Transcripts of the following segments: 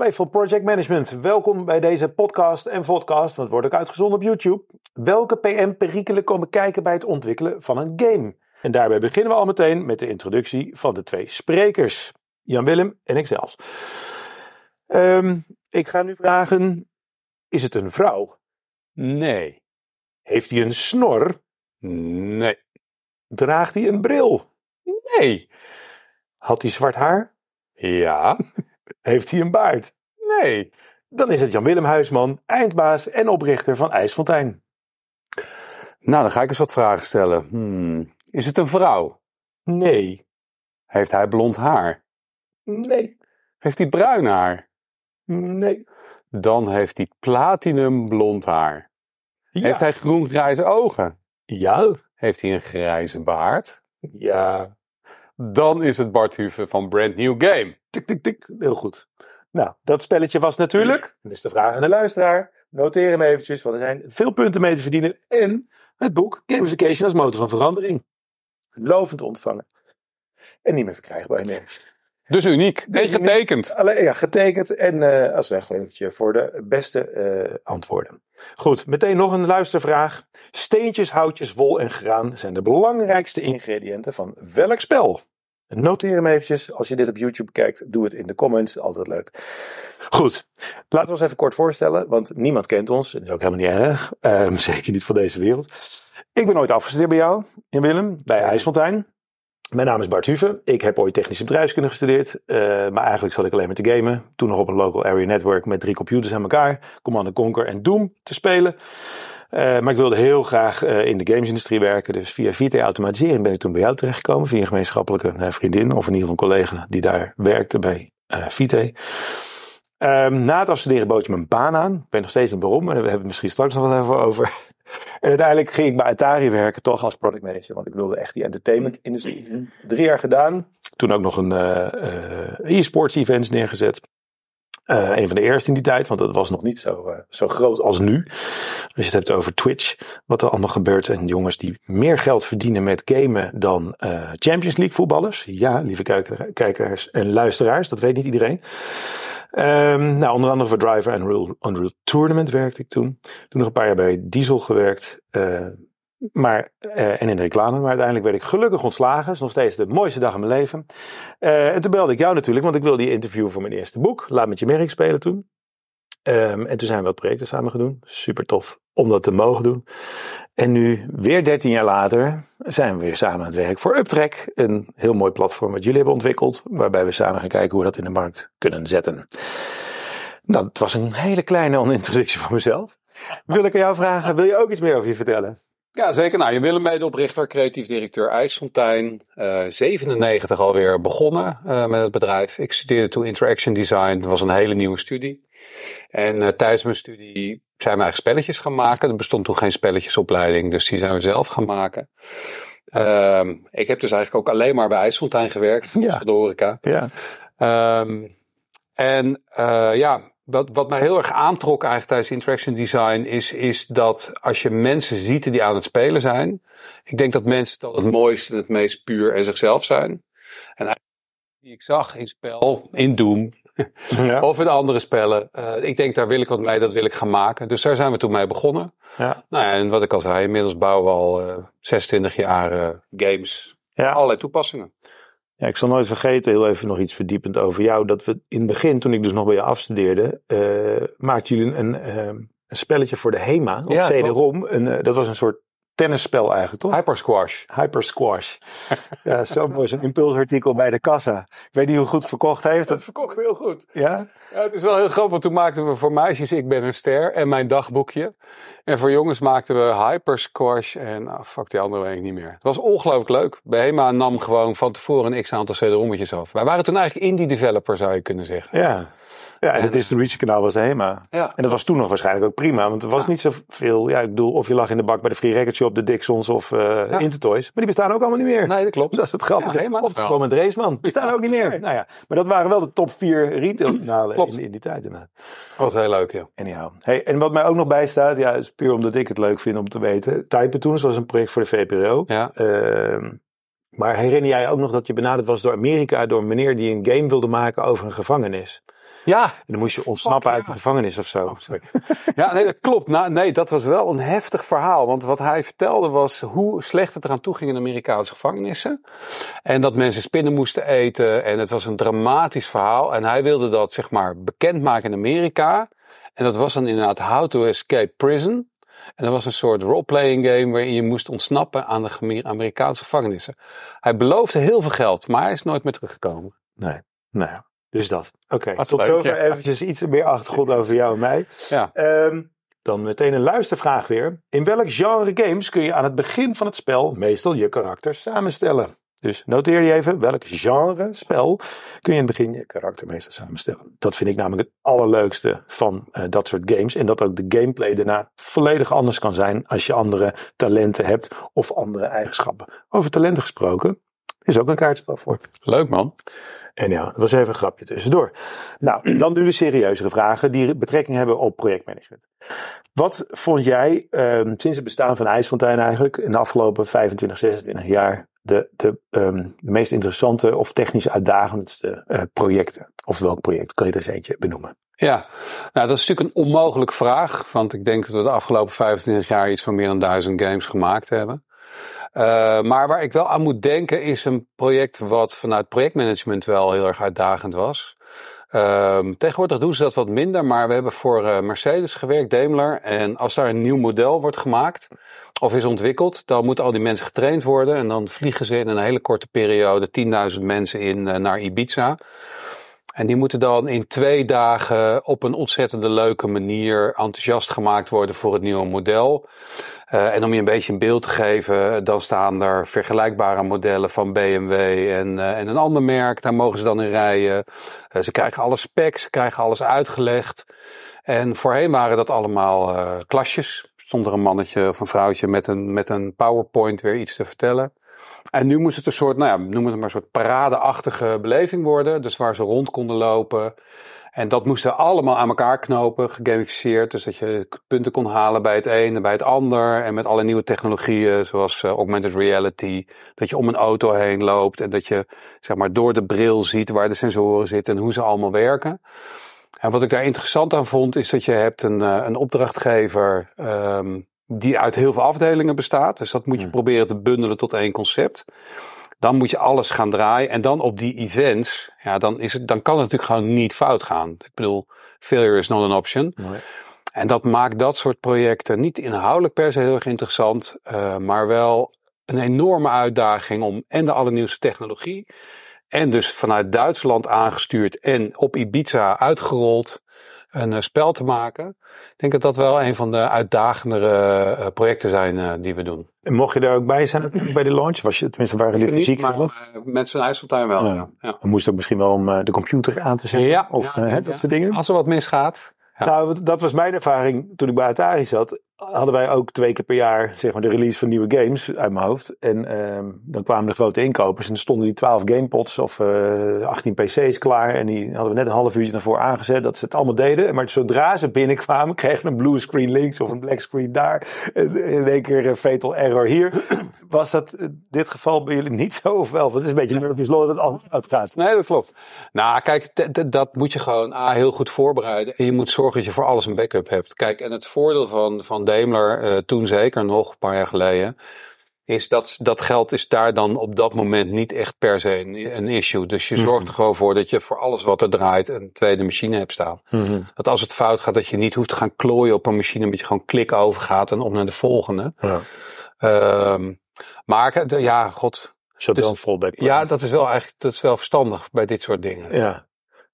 Playful Project Management. Welkom bij deze podcast en podcast, want het wordt ook uitgezonden op YouTube. Welke PM-perikelen komen kijken bij het ontwikkelen van een game? En daarbij beginnen we al meteen met de introductie van de twee sprekers. Jan-Willem en ikzelf. Ehm ik ga nu vragen, is het een vrouw? Nee. Heeft hij een snor? Nee. Draagt hij een bril? Nee. Had hij zwart haar? Ja. Heeft hij een baard? Nee. Dan is het Jan-Willem Huisman, eindbaas en oprichter van IJsfontein. Nou, dan ga ik eens wat vragen stellen. Hmm. Is het een vrouw? Nee. Heeft hij blond haar? Nee. Heeft hij bruin haar? Nee. Dan heeft hij platinum blond haar. Ja. Heeft hij groen-grijze ogen? Ja. Heeft hij een grijze baard? Ja. Dan is het Bart Huve van Brand New Game. Tik, tik, tik. Heel goed. Nou, dat spelletje was natuurlijk. Dat is de vraag aan de luisteraar. Noteer hem eventjes, want er zijn veel punten mee te verdienen. En het boek Gamification als motor van verandering. Lovend ontvangen. En niet meer verkrijgbaar ineens. Dus uniek. En getekend. Alleen, ja, getekend en eh, als weglevertje voor de beste eh, antwoorden. Goed, meteen nog een luistervraag. Steentjes, houtjes, wol en graan zijn de belangrijkste ingrediënten van welk spel? Noteer hem eventjes. Als je dit op YouTube kijkt, doe het in de comments. Altijd leuk. Goed, laten we ons even kort voorstellen, want niemand kent ons. Dat is ook helemaal niet erg. Ehm, zeker niet van deze wereld. Ik ben ooit afgestudeerd bij jou, in Willem, bij IJsfontein. Mijn naam is Bart Huve. Ik heb ooit technische bedrijfskunde gestudeerd. eh, maar eigenlijk zat ik alleen maar te gamen. Toen nog op een local area network met drie computers aan elkaar. Command Conquer en Doom te spelen. Eh, maar ik wilde heel graag eh, in de gamesindustrie werken. Dus via VT Automatisering ben ik toen bij jou terechtgekomen. Via een gemeenschappelijke eh, vriendin. Of in ieder geval een collega die daar werkte bij eh VT. Ehm, na het afstuderen bood je een baan aan. Ik weet nog steeds niet waarom. Maar daar hebben we het misschien straks nog wel even over. En uiteindelijk ging ik bij Atari werken, toch als product manager. Want ik wilde echt die entertainment industrie. Drie jaar gedaan. Toen ook nog een e-sports events neergezet. Eh, een van de eerste in die tijd, want dat was nog niet zo, eh, zo groot als nu. Als je het hebt over Twitch, wat er allemaal gebeurt. En jongens die meer geld verdienen met gamen dan eh, Champions League voetballers. Ja, lieve kijker- kijkers en luisteraars, dat weet niet iedereen. Ehm, nou, onder andere voor Driver en Unreal, Unreal Tournament werkte ik toen. Toen nog een paar jaar bij Diesel gewerkt. Maar, eh, en in de reclame. Maar uiteindelijk werd ik gelukkig ontslagen. Is nog steeds de mooiste dag in mijn leven. Eh, en toen belde ik jou natuurlijk, want ik wilde je interviewen voor mijn eerste boek. Laat met je merk spelen toen. Ehm, en toen zijn we wat projecten samen gedaan. Super tof om dat te mogen doen. En nu, weer 13 jaar later, zijn we weer samen aan het werk voor Uptrack. Een heel mooi platform wat jullie hebben ontwikkeld. Waarbij we samen gaan kijken hoe we dat in de markt kunnen zetten. Nou, het was een hele kleine introductie van mezelf. Wil ik aan jou vragen, wil je ook iets meer over je vertellen? Ja, zeker. Nou, je Willem medeoprichter, creatief directeur IJsfontein. Eh 97 alweer begonnen eh, met het bedrijf. Ik studeerde toen Interaction Design. Dat was een hele nieuwe studie. En eh, tijdens mijn studie zijn we eigenlijk spelletjes gaan maken. Er bestond toen geen spelletjesopleiding, dus die zijn we zelf gaan maken. Ehm, ik heb dus eigenlijk ook alleen maar bij IJsfontein gewerkt, Ja. voor de horeca. Ja. Ehm, en ja, wat, wat mij heel erg aantrok eigenlijk tijdens interaction design is, is dat als je mensen ziet die aan het spelen zijn, ik denk dat mensen dan het mooiste en het meest puur en zichzelf zijn. En die ik zag in spel, in Doom Ja. of in andere spellen, eh, ik denk daar wil ik wat mee, dat wil ik gaan maken. Dus daar zijn we toen mee begonnen. Ja. Nou ja, en wat ik al zei, inmiddels bouwen we al eh 26 jaar eh, games, Ja. allerlei toepassingen. Ja, ik zal nooit vergeten, heel even nog iets verdiepend over jou. Dat we in het begin, toen ik dus nog bij je afstudeerde, eh maakten jullie een, eh, een spelletje voor de HEMA op Ja, CD-ROM. Eh, dat was een soort tennisspel eigenlijk, toch? Hyper Squash. Hyper Squash. ja, zo mooi. Zo'n impulsartikel bij de kassa. Ik weet niet hoe goed het verkocht heeft. Dat Dat, verkocht heel goed. ja? Ja, het is wel heel grappig, want toen maakten we voor meisjes Ik ben een ster en mijn dagboekje. En voor jongens maakten we Hyper Squash en ah, fuck die andere weet ik niet meer. Het was ongelooflijk leuk. Behema nam gewoon van tevoren een x-aantal CD-rommetjes af. Wij waren toen eigenlijk indie developer zou je kunnen zeggen. Ja. Ja, en het distributiekanaal was de HEMA. Ja. En dat was toen nog waarschijnlijk ook prima. Want er was niet zoveel... Ja, ik bedoel, of je lag in de bak bij de Free Record Shop, de Dixons of eh Intertoys. Maar die bestaan ook allemaal niet meer. Nee, dat klopt. Dat is het grappige. Ja, of gewoon met Raceman. Die staan ook niet meer. Nou ja, maar dat waren wel de top vier retailkanalen in, in die tijd. inderdaad. Dat was heel leuk, ja. Anyhow. Hey, en wat mij ook nog bijstaat, ja, is puur omdat ik het leuk vind om te weten. Typen toen was een project voor de VPRO. Ja, Ehm, maar herinner jij ook nog dat je benaderd was door Amerika, door een meneer die een game wilde maken over een gevangenis? Ja, En dan moest je ontsnappen Fuck, uit de gevangenis of zo. Sorry. ja nee, dat klopt. Nou, nee, dat was wel een heftig verhaal. Want wat hij vertelde was hoe slecht het eraan toe ging in Amerikaanse gevangenissen. En dat mensen spinnen moesten eten. En het was een dramatisch verhaal. En hij wilde dat, zeg maar, bekendmaken in Amerika. En dat was dan inderdaad How to Escape Prison. En dat was een soort role-playing game waarin je moest ontsnappen aan de Amerikaanse gevangenissen. Hij beloofde heel veel geld, maar hij is nooit meer teruggekomen. Nee, nou ja, dus dat. Oké, tot leuk, zover ja. eventjes iets meer achtergrond over jou en mij. Ja. Ehm, dan meteen een luistervraag weer. In welk genre games kun je aan het begin van het spel meestal je karakter samenstellen? Dus noteer je even, welk genre spel kun je in het begin je karakter meestal samenstellen? Dat vind ik namelijk het allerleukste van eh, dat soort games. En dat ook de gameplay daarna volledig anders kan zijn als je andere talenten hebt of andere eigenschappen. Over talenten gesproken, is ook een kaartspel voor. Leuk man. En ja, dat was even een grapje tussendoor. Nou, dan nu de serieuzere vragen die betrekking hebben op projectmanagement. Wat vond jij ehm, sinds het bestaan van IJsfontein eigenlijk in de afgelopen 25, 26 jaar de, de, ehm, meest interessante of technisch uitdagendste eh, projecten? Of welk project kan je er eens eentje benoemen? Ja, nou dat is natuurlijk een onmogelijke vraag. Want ik denk dat we de afgelopen 25 jaar iets van meer dan duizend games gemaakt hebben. Eh, maar waar ik wel aan moet denken is een project wat vanuit projectmanagement wel heel erg uitdagend was. Ehm, tegenwoordig doen ze dat wat minder, maar we hebben voor eh, Mercedes gewerkt, Daimler. En als daar een nieuw model wordt gemaakt of is ontwikkeld, dan moeten al die mensen getraind worden. En dan vliegen ze in een hele korte periode 10.000 mensen in eh, naar Ibiza. En die moeten dan in twee dagen op een ontzettende leuke manier enthousiast gemaakt worden voor het nieuwe model. Uh, en om je een beetje een beeld te geven, dan staan er vergelijkbare modellen van BMW en, uh, en een ander merk. Daar mogen ze dan in rijden. Uh, ze krijgen alle specs, ze krijgen alles uitgelegd. En voorheen waren dat allemaal klasjes. Stond er een mannetje of een vrouwtje met een, met een PowerPoint weer iets te vertellen. En nu moest het een soort, nou ja, noem het maar een soort paradeachtige beleving worden. Dus waar ze rond konden lopen. En dat moesten allemaal aan elkaar knopen, gegamificeerd. Dus dat je punten kon halen bij het een en bij het ander. En met alle nieuwe technologieën, zoals uh, augmented reality. Dat je om een auto heen loopt en dat je zeg maar door de bril ziet waar de sensoren zitten en hoe ze allemaal werken. En wat ik daar interessant aan vond, is dat je hebt een, uh, een opdrachtgever um, die uit heel veel afdelingen bestaat. Dus dat moet je Hmm. proberen te bundelen tot één concept. Dan moet je alles gaan draaien. En dan op die events, ja, dan, is het, dan kan het natuurlijk gewoon niet fout gaan. Ik bedoel, failure is not an option. Nee. En dat maakt dat soort projecten niet inhoudelijk per se heel erg interessant, uh, maar wel een enorme uitdaging om en de allernieuwste technologie. En dus vanuit Duitsland aangestuurd en op Ibiza uitgerold een uh, spel te maken. Ik denk dat dat wel een van de uitdagendere uh, projecten zijn uh, die we doen. En mocht je daar ook bij zijn bij de launch? Was je, tenminste, waren jullie fysiek maar uh, met zijn IJsseltuin wel. Ja. Ja. Moest ook misschien wel om de computer aan te zetten. Ja, of ja, dat soort dingen. Als er wat misgaat. Nou, dat was mijn ervaring toen ik bij Atari zat. Hadden wij ook twee keer per jaar zeg maar, de release van nieuwe games uit mijn hoofd. En ehm, dan kwamen de grote inkopers en dan stonden die 12 gamepods of eh 18 PC's klaar. En die hadden we net een half uurtje ervoor aangezet dat ze het allemaal deden. Maar zodra ze binnenkwamen, kregen we een blue screen links of een black screen daar. En in één keer een fatal error hier. Was dat in dit geval bij jullie niet zo of wel? Want het is een beetje Murphy's Law dat het altijd uitgaat. Nee, dat klopt. Nou, kijk, dat moet je gewoon A, heel goed voorbereiden. En je moet zorgen dat je voor alles een backup hebt. Kijk, en het voordeel van, van Daimler, eh, toen zeker nog, een paar jaar geleden, is dat dat geld is daar dan op dat moment niet echt per se een, een issue. Dus je zorgt er gewoon voor dat je voor alles wat er draait een tweede machine hebt staan. Dat als het fout gaat, dat je niet hoeft te gaan klooien op een machine, maar dat je gewoon klik overgaat en op naar de volgende. Ja. Ehm maar de- ja, god, dat Dus- wel een fallback. ja, dat is wel eigenlijk dat is wel verstandig bij dit soort dingen. Ja,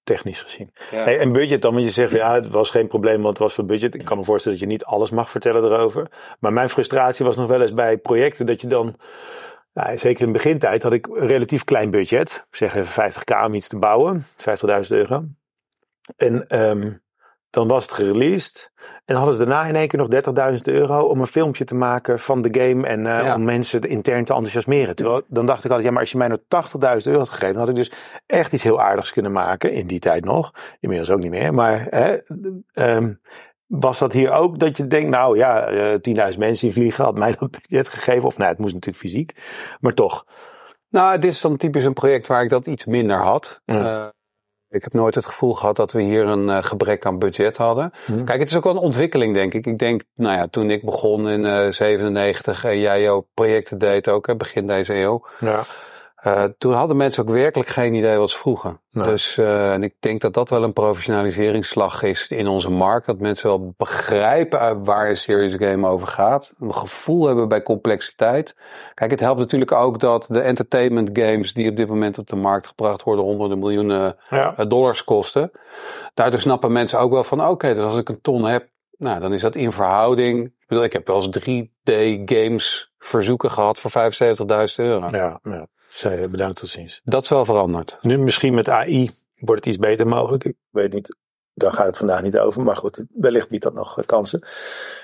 technisch gezien. Ja. Hey, en budget dan, want je zegt ja, het was geen probleem, want het was voor budget. Ik kan me voorstellen dat je niet alles mag vertellen erover. Maar mijn frustratie was nog wel eens bij projecten dat je dan, nou, zeker in de begintijd, had ik een relatief klein budget. Zeg even 50k om iets te bouwen, 50.000 euro. En ehm, dan was het gereleased. En hadden ze daarna in één keer nog 30.000 euro om een filmpje te maken van de game. En eh, Ja. om mensen intern te enthousiasmeren. Terwijl, dan dacht ik altijd, ja, maar als je mij nou 80.000 euro had gegeven, dan had ik dus echt iets heel aardigs kunnen maken. In die tijd nog. Inmiddels ook niet meer. Maar hè, ehm, was dat hier ook dat je denkt, nou ja, eh 10.000 mensen die vliegen, had mij dat budget gegeven. Of nou, het moest natuurlijk fysiek. Maar toch. Nou, dit is dan typisch een project waar ik dat iets minder had. Eh, Ik heb nooit het gevoel gehad dat we hier een uh, gebrek aan budget hadden. Hmm. Kijk, het is ook wel een ontwikkeling, denk ik. Ik denk, nou ja, toen ik begon in uh, 97 en jij jouw projecten deed ook, hè, begin deze eeuw. Ja. Uh, toen hadden mensen ook werkelijk geen idee wat ze vroegen. Nee. Dus uh, en ik denk dat dat wel een professionaliseringsslag is in onze markt. Dat mensen wel begrijpen waar een serious game over gaat. Een gevoel hebben bij complexiteit. Kijk, het helpt natuurlijk ook dat de entertainment games die op dit moment op de markt gebracht worden, honderden miljoenen Ja. uh, dollars kosten. Daardoor snappen mensen ook wel van oké, okay, dus als ik een ton heb, nou dan is dat in verhouding. Ik bedoel, ik heb wel eens 3D games verzoeken gehad voor 75.000 euro. Ja, ja. Zij bedankt tot ziens. Dat is wel veranderd. Nu misschien met AI wordt het iets beter mogelijk. Ik weet niet, daar gaat het vandaag niet over. Maar goed, wellicht biedt dat nog kansen.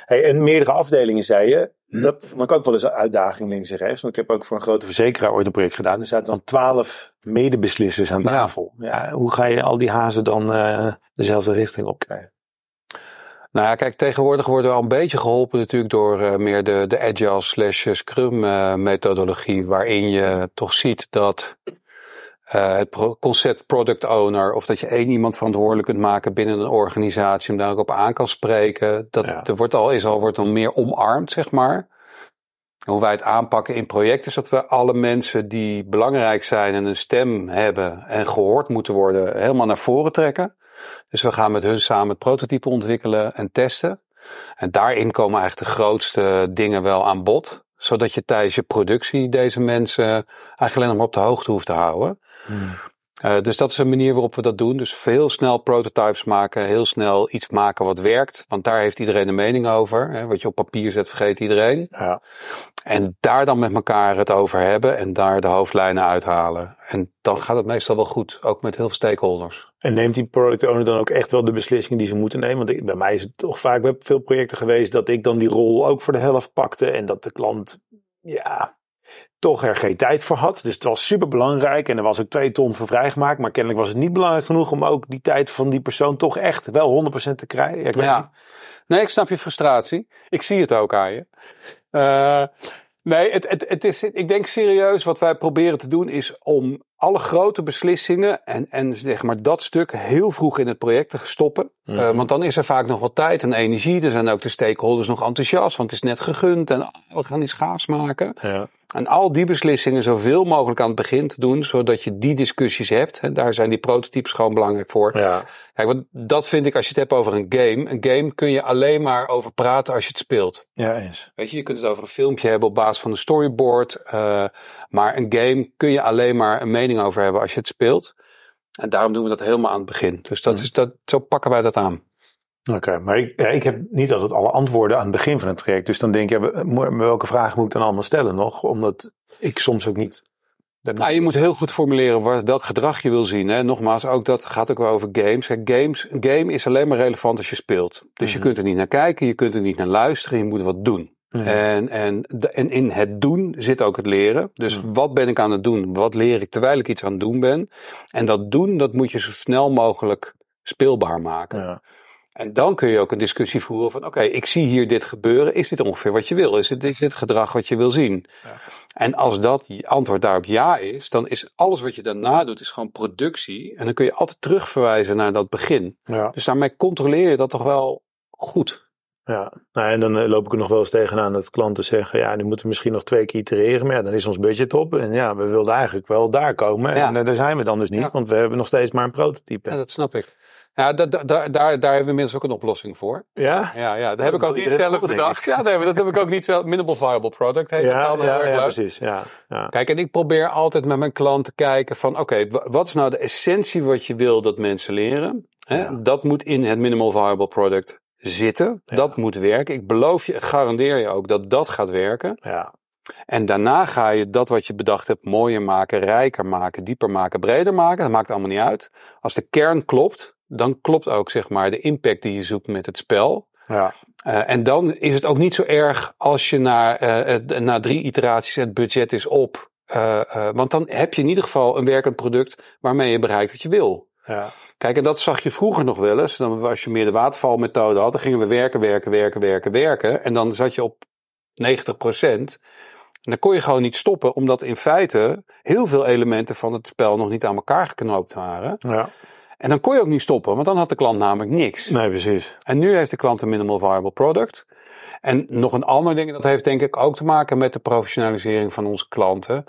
Hey, en meerdere afdelingen zei je. Dat vond ik ook wel eens een uitdaging links en rechts. Want ik heb ook voor een grote verzekeraar ooit een project gedaan. Er zaten dan twaalf medebeslissers aan tafel. Ja. ja. hoe ga je al die hazen dan uh, dezelfde richting op krijgen? Nou ja, kijk, tegenwoordig worden we al een beetje geholpen natuurlijk door uh, meer de, de agile slash scrum uh, methodologie, waarin je toch ziet dat uh, het pro concept product owner, of dat je één iemand verantwoordelijk kunt maken binnen een organisatie, om daar ook op aan kan spreken, dat ja. er wordt al, is al, wordt al meer omarmd, zeg maar. Hoe wij het aanpakken in projecten is dat we alle mensen die belangrijk zijn en een stem hebben en gehoord moeten worden, helemaal naar voren trekken. Dus we gaan met hun samen het prototype ontwikkelen en testen. En daarin komen eigenlijk de grootste dingen wel aan bod. Zodat je tijdens je productie deze mensen eigenlijk alleen nog maar op de hoogte hoeft te houden. Hmm. Uh, dus dat is een manier waarop we dat doen. Dus heel snel prototypes maken, heel snel iets maken wat werkt. Want daar heeft iedereen een mening over. Hè. Wat je op papier zet, vergeet iedereen. Ja. En daar dan met elkaar het over hebben en daar de hoofdlijnen uithalen. En dan gaat het meestal wel goed, ook met heel veel stakeholders. En neemt die product owner dan ook echt wel de beslissingen die ze moeten nemen? Want ik, bij mij is het toch vaak bij veel projecten geweest dat ik dan die rol ook voor de helft pakte. En dat de klant, ja, toch er geen tijd voor had. Dus het was super belangrijk en er was ook twee ton voor vrijgemaakt. Maar kennelijk was het niet belangrijk genoeg om ook die tijd van die persoon toch echt wel 100% te krijgen. Ja. Nee, ik snap je frustratie. Ik zie het ook aan je. Uh, nee, het, het, het is, ik denk serieus wat wij proberen te doen is om alle grote beslissingen en, en zeg maar dat stuk heel vroeg in het project te stoppen. Mm -hmm. uh, want dan is er vaak nog wat tijd en energie. Er zijn ook de stakeholders nog enthousiast, want het is net gegund en we gaan iets gaafs maken. Ja. En al die beslissingen zoveel mogelijk aan het begin te doen, zodat je die discussies hebt. En daar zijn die prototypes gewoon belangrijk voor. Ja. Kijk, want dat vind ik als je het hebt over een game. Een game kun je alleen maar over praten als je het speelt. Ja, eens. Weet je, je kunt het over een filmpje hebben op basis van een storyboard. Uh, maar een game kun je alleen maar een mening over hebben als je het speelt. En daarom doen we dat helemaal aan het begin. Dus dat is dat, zo pakken wij dat aan. Oké, okay, maar ik, ja, ik heb niet altijd alle antwoorden aan het begin van het traject. Dus dan denk je, ja, welke vragen moet ik dan allemaal stellen nog? Omdat ik soms ook niet... Nou, je moet heel goed formuleren wat, welk gedrag je wil zien. Hè. Nogmaals, ook dat gaat ook wel over games. Games. Een game is alleen maar relevant als je speelt. Dus je kunt er niet naar kijken, je kunt er niet naar luisteren, je moet wat doen. En, en, en in het doen zit ook het leren. Dus wat ben ik aan het doen? Wat leer ik terwijl ik iets aan het doen ben? En dat doen, dat moet je zo snel mogelijk speelbaar maken. Ja. En dan kun je ook een discussie voeren van, oké, okay, ik zie hier dit gebeuren. Is dit ongeveer wat je wil? Is dit, is dit gedrag wat je wil zien? Ja. En als dat antwoord daarop ja is, dan is alles wat je daarna doet, is gewoon productie. En dan kun je altijd terugverwijzen naar dat begin. Ja. Dus daarmee controleer je dat toch wel goed. Ja, nou, en dan loop ik er nog wel eens tegenaan dat klanten zeggen, ja, nu moeten we misschien nog twee keer itereren, maar ja, dan is ons budget op. En ja, we wilden eigenlijk wel daar komen. Ja. En uh, daar zijn we dan dus niet, Ja. want we hebben nog steeds maar een prototype. Ja, dat snap ik. Ja, da, da, daar, daar, daar hebben we inmiddels ook een oplossing voor. Ja? Ja, ja dat heb ik ook niet zelf bedacht. Ja, nee, dat heb ik ook niet zelf. Minimal viable product heet het Ja, heel ja, precies. Ja, ja. Kijk, en ik probeer altijd met mijn klant te kijken van, oké, wa- wat is nou de essentie wat je wil dat mensen leren? Hè? Dat moet in het minimal viable product zitten. Ja. Dat moet werken. Ik beloof je, garandeer je ook dat dat gaat werken. ja. En daarna ga je dat wat je bedacht hebt mooier maken, rijker maken, dieper maken, breder maken. Dat maakt allemaal niet uit. Als de kern klopt, dan klopt ook zeg maar de impact die je zoekt met het spel. ja. Eh, en dan is het ook niet zo erg als je na, eh, na drie iteraties het budget is op. Eh, want dan heb je in ieder geval een werkend product waarmee je bereikt wat je wil. Ja. Kijk, en dat zag je vroeger nog wel eens. Dan, als je meer de watervalmethode had, dan gingen we werken, werken, werken, werken, werken. En dan zat je op 90% En dan kon je gewoon niet stoppen, omdat in feite heel veel elementen van het spel nog niet aan elkaar geknoopt waren. ja. En dan kon je ook niet stoppen, want dan had de klant namelijk niks. Nee, precies. En nu heeft de klant een minimal viable product. En nog een ander ding, dat heeft denk ik ook te maken met de professionalisering van onze klanten.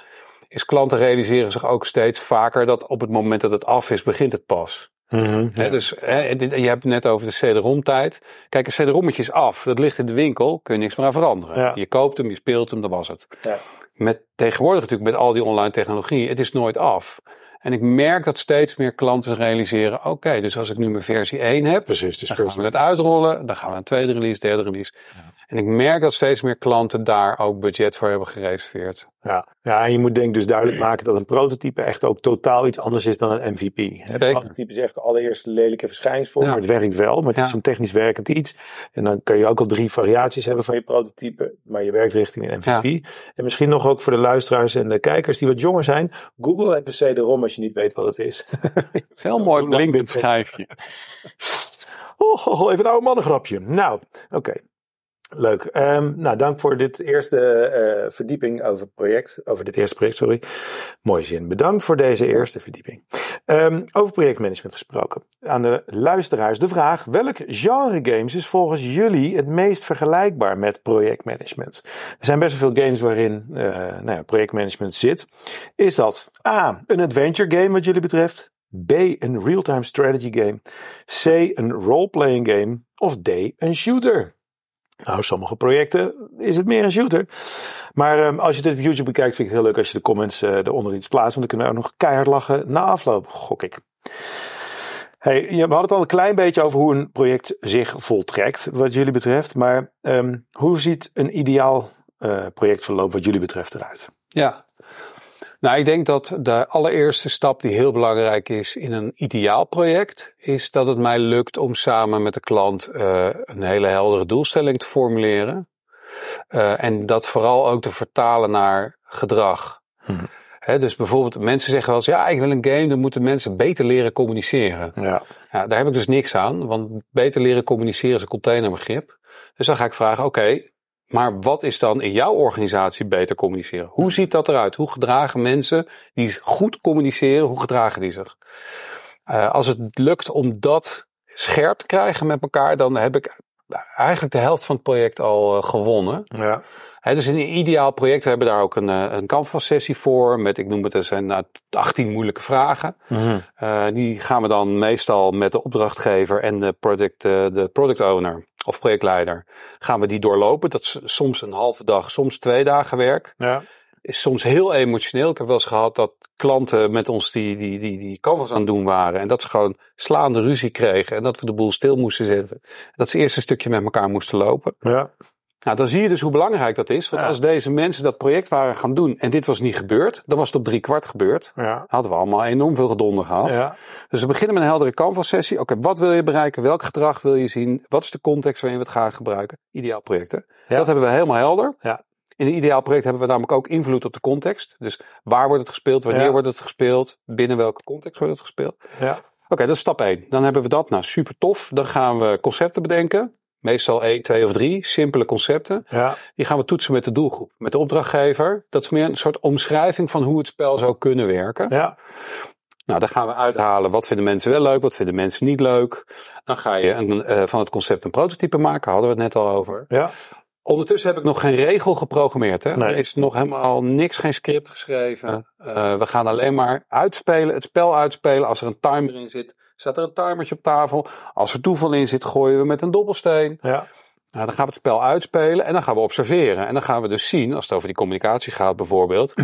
Is klanten realiseren zich ook steeds vaker dat op het moment dat het af is, begint het pas. Mhm, ja. dus hè, je hebt het net over de CD-ROM tijd. Kijk, een CD-rommetje is af. Dat ligt in de winkel, kun je niks meer aan veranderen. Ja. Je koopt hem, je speelt hem, dat was het. Ja. Met tegenwoordig natuurlijk met al die online technologie, het is nooit af. En ik merk dat steeds meer klanten realiseren, oké, dus als ik nu mijn versie 1 heb, Precies, dus dan gaan we het uitrollen, dan gaan we naar een tweede release, derde release. En ik merk dat steeds meer klanten daar ook budget voor hebben gereserveerd. Ja. ja, en je moet denk ik dus duidelijk maken dat een prototype echt ook totaal iets anders is dan een MVP. Een prototype is echt allereerst een lelijke verschijningsvorm, Ja. maar het werkt wel. Maar het Ja. is een technisch werkend iets. En dan kun je ook al drie variaties hebben van je prototype, maar je werkt richting een MVP. En misschien nog ook voor de luisteraars en de kijkers die wat jonger zijn. Google even CD-ROM als je niet weet wat het is. Het heel mooi blinkend schijfje. Oh, oh, even een oude mannengrapje. Nou, oké. Leuk. Ehm, nou, dank voor dit eerste eh, verdieping over het project. Over dit eerste project, sorry. Mooie zin. Bedankt voor deze eerste verdieping. Ehm, over projectmanagement gesproken. Aan de luisteraars de vraag: welk genre games is volgens jullie het meest vergelijkbaar met projectmanagement? Er zijn best wel veel games waarin eh, nou ja, projectmanagement zit. Is dat A, een adventure game wat jullie betreft? B, een real-time strategy game? C, een role-playing game? Of D, een shooter? Nou, sommige projecten is het meer een shooter. Maar ehm, als je dit op YouTube bekijkt, vind ik het heel leuk als je de comments eh, eronder iets plaatst. Want dan kunnen we ook nog keihard lachen na afloop, gok ik. Hey, we hadden het al een klein beetje over hoe een project zich voltrekt, wat jullie betreft. Maar ehm, hoe ziet een ideaal eh, projectverloop wat jullie betreft eruit? Ja. Nou, ik denk dat de allereerste stap die heel belangrijk is in een ideaal project, is dat het mij lukt om samen met de klant eh, een hele heldere doelstelling te formuleren. Eh, en dat vooral ook te vertalen naar gedrag. Mhm. Dus bijvoorbeeld, mensen zeggen wel eens, ja, ik wil een game, dan moeten mensen beter leren communiceren. Ja, Ja, daar heb ik dus niks aan, want beter leren communiceren is een containerbegrip. Dus dan ga ik vragen, oké, maar wat is dan in jouw organisatie beter communiceren? Hoe ziet dat eruit? Hoe gedragen mensen die goed communiceren, hoe gedragen die zich? Eh, als het lukt om dat scherp te krijgen met elkaar, dan heb ik eigenlijk de helft van het project al eh, gewonnen. ja, Hè, dus in een ideaal project we hebben daar ook een, eh, een canvas sessie voor met, ik noem het, er zijn nou, 18 moeilijke vragen. Mhm. Uh, die gaan we dan meestal met de opdrachtgever en de product, de product owner of projectleider. Gaan we die doorlopen. Dat is soms een halve dag, soms twee dagen werk. ja, Is soms heel emotioneel. Ik heb wel eens gehad dat klanten met ons die, die, die, die canvas aan het doen waren. En dat ze gewoon slaande ruzie kregen. En dat we de boel stil moesten zetten. Dat ze eerst een stukje met elkaar moesten lopen. ja, Nou, dan zie je dus hoe belangrijk dat is. Want Ja. als deze mensen dat project waren gaan doen en dit was niet gebeurd, dan was het op drie kwart gebeurd. ja, Hadden we allemaal enorm veel gedonder gehad. ja, Dus we beginnen met een heldere canvas sessie. Oké, wat wil je bereiken? Welk gedrag wil je zien? Wat is de context waarin we het gaan gebruiken? Ideaal projecten. Dat hebben we helemaal helder. Ja. In een ideaal project hebben we namelijk ook invloed op de context. Dus waar wordt het gespeeld? Wanneer wordt het gespeeld? Binnen welke context wordt het gespeeld? ja, Oké, dat is stap 1. Dan hebben we dat. Nou, super tof. Dan gaan we concepten bedenken. Meestal 1, 2 of 3. Simpele concepten. ja, Die gaan we toetsen met de doelgroep. Met de opdrachtgever. Dat is meer een soort omschrijving van hoe het spel zou kunnen werken. ja, Nou, dan gaan we uithalen wat vinden mensen wel leuk, wat vinden mensen niet leuk. Dan ga je een, eh, van het concept een prototype maken, hadden we het net al over. ja, Ondertussen heb ik nog geen regel geprogrammeerd. Hè? Nee. Er is nog helemaal niks, geen script geschreven. Eh, we gaan alleen maar uitspelen, het spel uitspelen. Als er een timer in zit, staat er een timertje op tafel. Als er toeval in zit, gooien we met een dobbelsteen. ja, Nou, dan gaan we het spel uitspelen en dan gaan we observeren. En dan gaan we dus zien, als het over die communicatie gaat bijvoorbeeld.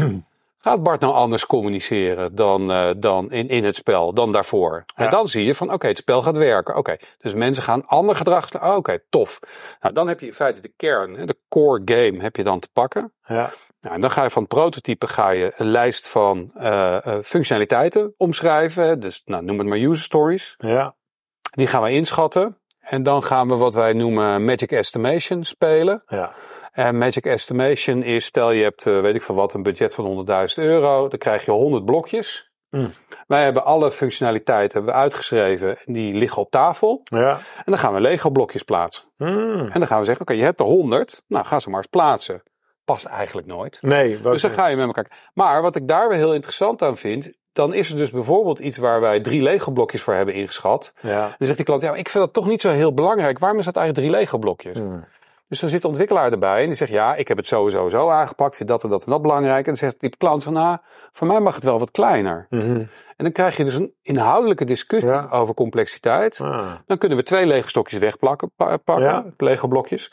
gaat Bart nou anders communiceren dan, eh, dan in, in het spel, dan daarvoor? Ja. En dan zie je van, oké, het spel gaat werken. Oké, dus mensen gaan ander gedrag... oh, Oké, tof. Nou, dan heb je in feite de kern, de core game heb je dan te pakken. ja, Nou, en dan ga je van het prototype ga je een lijst van eh, eh, functionaliteiten omschrijven. Dus nou, noem het maar user stories. ja, Die gaan we inschatten. En dan gaan we wat wij noemen Magic Estimation spelen. ja, En Magic Estimation is, stel je hebt, eh, weet ik van wat, een budget van 100.000 euro. Dan krijg je 100 blokjes. Mm. Wij hebben alle functionaliteiten hebben we uitgeschreven. En die liggen op tafel. ja. En dan gaan we Lego blokjes plaatsen. Hmm. En dan gaan we zeggen, oké, je hebt er 100. Nou, ga ze maar eens plaatsen. Past eigenlijk nooit. Nee, wat, Dus dan ga je met elkaar. Maar wat ik daar weer heel interessant aan vind, dan is er dus bijvoorbeeld iets waar wij drie Lego blokjes voor hebben ingeschat. Ja. Dan zegt die klant, ja, ik vind dat toch niet zo heel belangrijk. Waarom is dat eigenlijk drie Lego blokjes? Hmm. Dus dan zit de ontwikkelaar erbij en die zegt, ja, ik heb het sowieso zo aangepakt, vind dat en dat en dat belangrijk. En dan zegt die klant van, nou, voor mij mag het wel wat kleiner. Mhm. En dan krijg je dus een inhoudelijke discussie Ja. over complexiteit. Ah. Dan kunnen we twee Lego stokjes wegplakken, pa- pakken, Ja. Lego blokjes.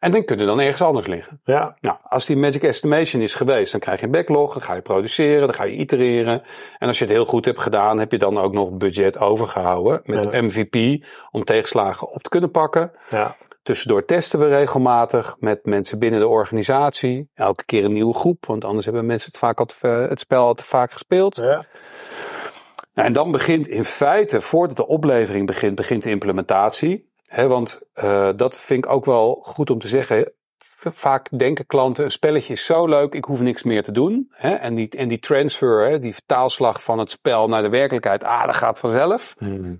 En dan kunnen dan ergens anders liggen. Ja. Nou, als die Magic Estimation is geweest, dan krijg je een backlog, dan ga je produceren, dan ga je itereren. En als je het heel goed hebt gedaan, heb je dan ook nog budget overgehouden met Ja. een MVP om tegenslagen op te kunnen pakken. Ja. Tussendoor testen we regelmatig met mensen binnen de organisatie. Elke keer een nieuwe groep, want anders hebben mensen het, vaak al te, ve- het spel al te vaak gespeeld. Ja. Nou, en dan begint in feite, voordat de oplevering begint, begint de implementatie. Want eh, dat vind ik ook wel goed om te zeggen. Vaak denken klanten, een spelletje is zo leuk, ik hoef niks meer te doen. En, die, en die transfer, die vertaalslag van het spel naar de werkelijkheid, ah, dat gaat vanzelf. Mhm.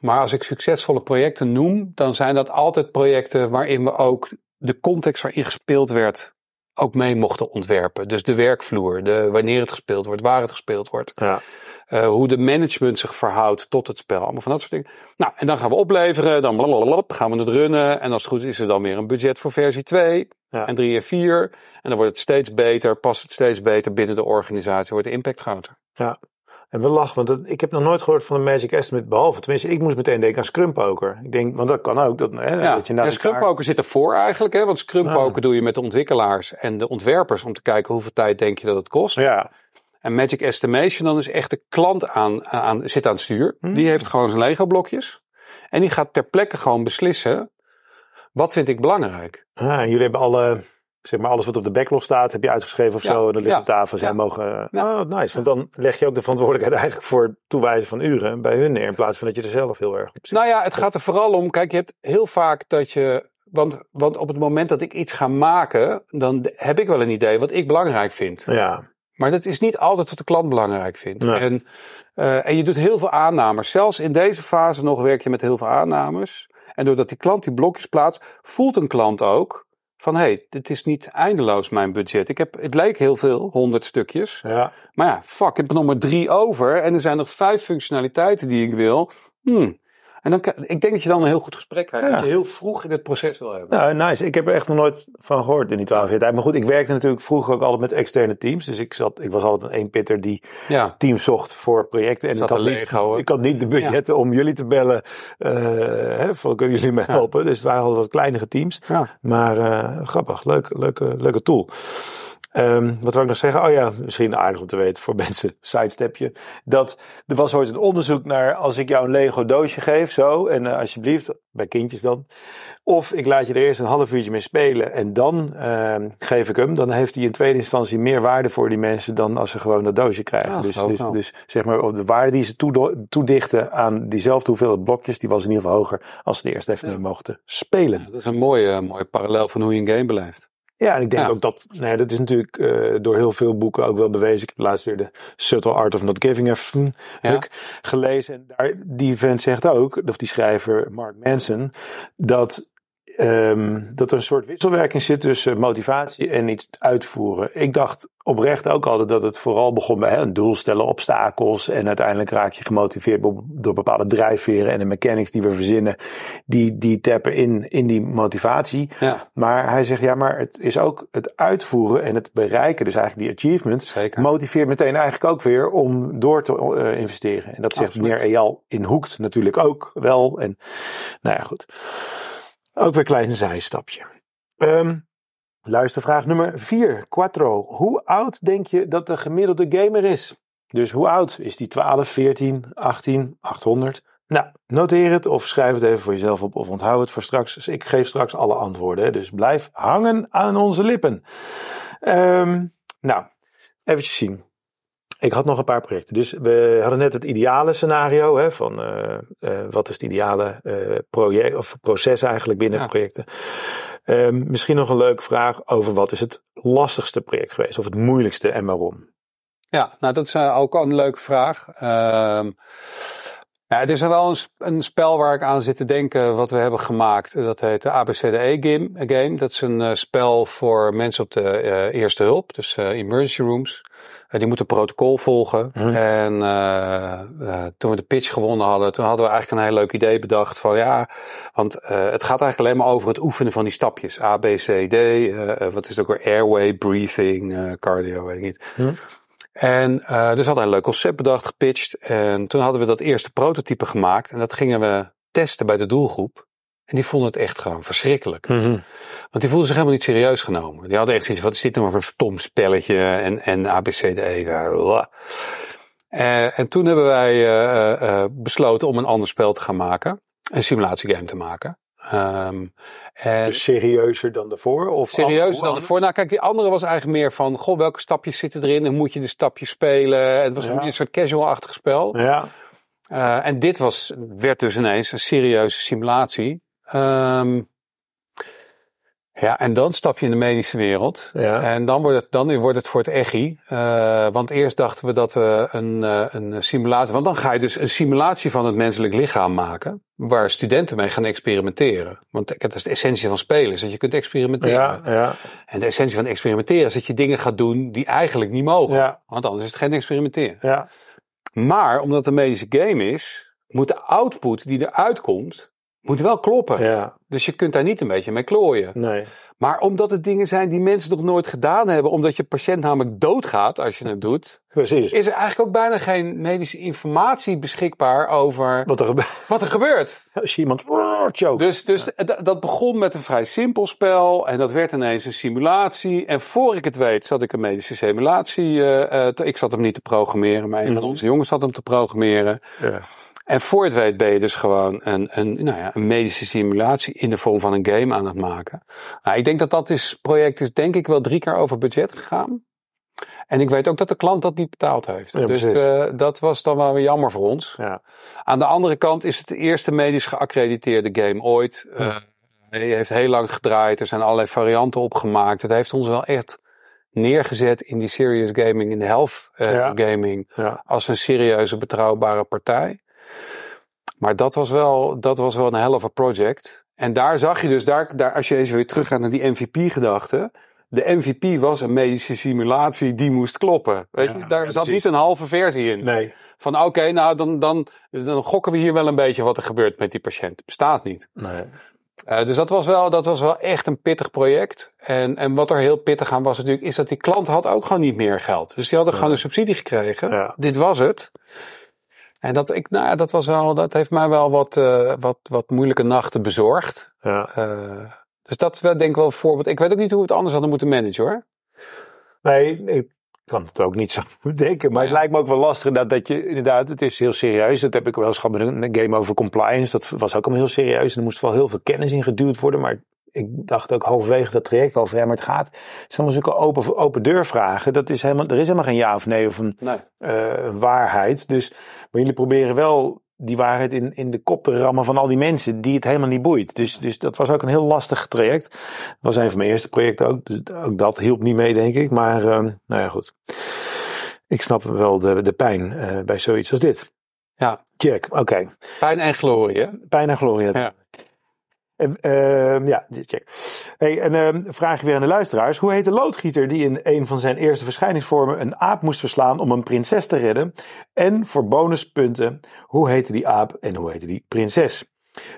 Maar als ik succesvolle projecten noem, dan zijn dat altijd projecten waarin we ook de context waarin gespeeld werd ook mee mochten ontwerpen. Dus de werkvloer, de, wanneer het gespeeld wordt, waar het gespeeld wordt. Ja. Eh, hoe de management zich verhoudt tot het spel. Allemaal van dat soort dingen. Nou, en dan gaan we opleveren. Dan blablabla, gaan we het runnen. En als het goed is, is er dan weer een budget voor versie 2. Ja. En 3 en 4. En dan wordt het steeds beter. Past het steeds beter binnen de organisatie. Wordt de impact groter. En we lachen, want dat- ik heb nog nooit gehoord van een Magic Estimate, behalve, tenminste, ik moest meteen denken aan Scrum Poker. Ik denk, want dat kan ook. Dat, hè, Ja, dat je ja Scrum elkaar- Poker zit ervoor eigenlijk. Hè? Want Scrum Ah. Poker doe je met de ontwikkelaars en de ontwerpers. Om te kijken hoeveel tijd denk je dat het kost. Ja, En Magic Estimation, dan is echt de klant aan, aan, zit aan het stuur. Hmm. Die heeft gewoon zijn Lego blokjes. En die gaat ter plekke gewoon beslissen. Wat vind ik belangrijk? Ah, jullie hebben alle, zeg maar, alles wat op de backlog staat, heb je uitgeschreven of Ja, zo. En dan ligt ja, op tafel. Zij ja. mogen. Oh, nice. Want dan leg je ook de verantwoordelijkheid eigenlijk voor het toewijzen van uren bij hun neer. In plaats van dat je er zelf heel erg op zit. Nou ja, het gaat er vooral om. Kijk, je hebt heel vaak dat je. Want, want op het moment dat ik iets ga maken, dan heb ik wel een idee wat ik belangrijk vind. Ja, Maar dat is niet altijd wat de klant belangrijk vindt. Nee. En, eh, en je doet heel veel aannames. Zelfs in deze fase nog werk je met heel veel aannames. En doordat die klant die blokjes plaatst, voelt een klant ook van hé, hey, dit is niet eindeloos mijn budget. Ik heb, het leek heel veel, 100 stukjes. ja. Maar ja, fuck, ik heb er nog maar drie over. En er zijn nog vijf functionaliteiten die ik wil. Hmm. En dan, ik denk dat je dan een heel goed gesprek krijgt. Ja. Dat je heel vroeg in het proces wil hebben. Nou, nice. Ik heb er echt nog nooit van gehoord in die twaalf jaar tijd. Maar goed, ik werkte natuurlijk vroeger ook altijd met externe teams. Dus ik, zat, ik was altijd een eenpitter die Ja, teams zocht voor projecten. En Zat ik had, niet, ik had niet de budgetten om jullie te bellen. eh hè, van, kunnen jullie me helpen? Dus het waren altijd wat kleinere teams. Maar eh, grappig, leuk, leuke, leuke tool. Ehm, wat wil ik nog zeggen? Oh ja, misschien aardig om te weten voor mensen, sidestepje. Dat er was ooit een onderzoek naar als ik jou een Lego doosje geef, zo, en eh, alsjeblieft, bij kindjes dan. Of ik laat je er eerst een half uurtje mee spelen en dan ehm, geef ik hem. Dan heeft hij in tweede instantie meer waarde voor die mensen dan als ze gewoon dat doosje krijgen. Dus, dus, dus zeg maar, de waarde die ze toedichten aan diezelfde hoeveelheid blokjes, die was in ieder geval hoger als ze er eerst even Ja. mochten spelen. Dat is een mooie, mooie parallel van hoe je een game beleeft. Ja, en ik denk Ja. ook dat, nou ja, dat is natuurlijk eh, door heel veel boeken ook wel bewezen. Ik heb laatst weer de Subtle Art of Not Giving a Ja. gelezen. En daar, die vent zegt ook, of die schrijver Mark Manson, dat, ehm, dat er een soort wisselwerking zit tussen motivatie en iets uitvoeren. Ik dacht oprecht ook altijd dat het vooral begon bij hè, een doel stellen, obstakels. En uiteindelijk raak je gemotiveerd door bepaalde drijfveren en de mechanics die we verzinnen. Die, die tappen in, in die motivatie. Ja, Maar hij zegt, ja, maar het is ook het uitvoeren en het bereiken, dus eigenlijk die achievement, zeker. motiveert meteen eigenlijk ook weer om door te eh, investeren. En dat zegt meneer Eyal in Hoekt natuurlijk ook wel. En nou ja, goed. Ook weer een klein zijstapje. Ehm luistervraag nummer 4. Quattro. Hoe oud denk je dat de gemiddelde gamer is? Dus hoe oud is die 12, 14, 18, 800? Nou, noteer het of schrijf het even voor jezelf op of onthoud het voor straks. Dus ik geef straks alle antwoorden. Dus blijf hangen aan onze lippen. Ehm, nou, eventjes zien. Ik had nog een paar projecten. Dus we hadden net het ideale scenario. Hè, van eh, eh, wat is het ideale eh, project of proces eigenlijk binnen Ja. projecten. Ehm, misschien nog een leuke vraag over wat is het lastigste project geweest. Of het moeilijkste en waarom. Ja, nou dat is ook al een leuke vraag. Ehm, Ja, er is wel een, een, spel waar ik aan zit te denken wat we hebben gemaakt. Dat heet de ABCDE game. game. Dat is een spel voor mensen op de eerste hulp, dus emergency rooms. Die moeten protocol volgen. Mhm. En toen we de pitch gewonnen hadden, toen hadden we eigenlijk een heel leuk idee bedacht van ja, want het gaat eigenlijk alleen maar over het oefenen van die stapjes. A, B, C, D. wat is het ook weer? Airway, breathing, cardio, weet ik niet. Mhm. En uh, dus hadden een leuk concept bedacht, gepitcht. En toen hadden we dat eerste prototype gemaakt. En dat gingen we testen bij de doelgroep. En die vonden het echt gewoon verschrikkelijk. Mhm. Want die voelden zich helemaal niet serieus genomen. Die hadden echt zoiets wat is dit nou voor een stom spelletje en, en ABCDE. Uh, en toen hebben wij uh, besloten om een ander spel te gaan maken. Een simulatiegame te maken. Um, en dus serieuzer dan daarvoor? Of serieuzer dan daarvoor? Nou kijk, die andere was eigenlijk meer van, goh, welke stapjes zitten erin en moet je de stapjes spelen? Het was Ja. een soort casual-achtig spel. Ja. Uh, en dit was, werd dus ineens een serieuze simulatie. Um, ja, en dan stap je in de medische wereld. Ja. En dan wordt het, dan wordt het voor het echi. Uh, want eerst dachten we dat we een, uh, een simulatie... Want dan ga je dus een simulatie van het menselijk lichaam maken. Waar studenten mee gaan experimenteren. Want dat is de essentie van spelen, is dat je kunt experimenteren. Ja, ja. En de essentie van experimenteren is dat je dingen gaat doen die eigenlijk niet mogen. Ja. Want anders is het geen experimenteren. Ja. Maar omdat het een medische game is, moet de output die eruit komt, moet wel kloppen. Ja. Dus je kunt daar niet een beetje mee klooien. Nee. Maar omdat het dingen zijn die mensen nog nooit gedaan hebben, omdat je patiënt namelijk doodgaat als je het doet, Precies. is er eigenlijk ook bijna geen medische informatie beschikbaar over Wat er gebeurt wat er gebeurt. als je iemand choke. Dus, dus dat begon met een vrij simpel spel en dat werd ineens een simulatie. En voor ik het weet zat ik een medische simulatie, eh, eh, ik zat hem niet te programmeren, maar een van Mhm. onze jongens zat hem te programmeren. Ja. En voor het weet ben je dus gewoon een, een, nou ja, een medische simulatie in de vorm van een game aan het maken. Nou, ik denk dat dat is, project is denk ik wel drie keer over budget gegaan. En ik weet ook dat de klant dat niet betaald heeft. Ja, dus eh, dat was dan wel weer jammer voor ons. Ja. Aan de andere kant is het de eerste medisch geaccrediteerde game ooit. Uh, hij heeft heel lang gedraaid. Er zijn allerlei varianten opgemaakt. Het heeft ons wel echt neergezet in die serious gaming, in de health uh, Ja. gaming. Ja. Als een serieuze, betrouwbare partij. Maar dat was wel, dat was wel een hell of a project. En daar zag je dus, daar, daar, als je eens weer teruggaat naar die MVP-gedachte. De MVP was een medische simulatie die moest kloppen. Weet Ja, je, daar ja, zat precies. niet een halve versie in. Nee. Van oké, nou dan, dan, dan gokken we hier wel een beetje wat er gebeurt met die patiënt. Bestaat niet. Nee. Uh, dus dat was, wel, dat was wel echt een pittig project. En, en wat er heel pittig aan was natuurlijk, is dat die klant had ook gewoon niet meer geld. Dus die hadden gewoon een subsidie gekregen. Dit was het. En dat, ik, nou, ja, dat, was wel, dat heeft mij wel wat, uh, wat, wat moeilijke nachten bezorgd. Ja. Uh, dus dat is wel, denk ik wel een voorbeeld. Ik weet ook niet hoe we het anders hadden moeten managen hoor. Nee, ik kan het ook niet zo bedenken. Maar het lijkt me ook wel lastig dat, dat je inderdaad, het is heel serieus. Dat heb ik wel eens gehad met een game over compliance. Dat was ook allemaal heel serieus. En er moest wel heel veel kennis in geduwd worden. Maar ik dacht ook halverwege dat traject al van ja, maar het gaat. Het zijn allemaal zulke open, open deurvragen. Dat is helemaal, er is helemaal geen ja of nee of een Nee. eh, waarheid. Dus, maar jullie proberen wel die waarheid in, in de kop te rammen van al die mensen die het helemaal niet boeit. Dus, dus dat was ook een heel lastig traject. Dat was een van mijn eerste projecten ook. Dus ook dat hielp niet mee, denk ik. Maar eh, nou ja, goed. Ik snap wel de, de pijn eh, bij zoiets als dit. Ja, Jack, oké. pijn en glorie hè. Pijn en glorie. Ja. En, ehm, ja, check. Hey, en ehm, vraag ik weer aan de luisteraars. Hoe heet de loodgieter die in een van zijn eerste verschijningsvormen een aap moest verslaan om een prinses te redden? En voor bonuspunten, hoe heette die aap en hoe heette die prinses?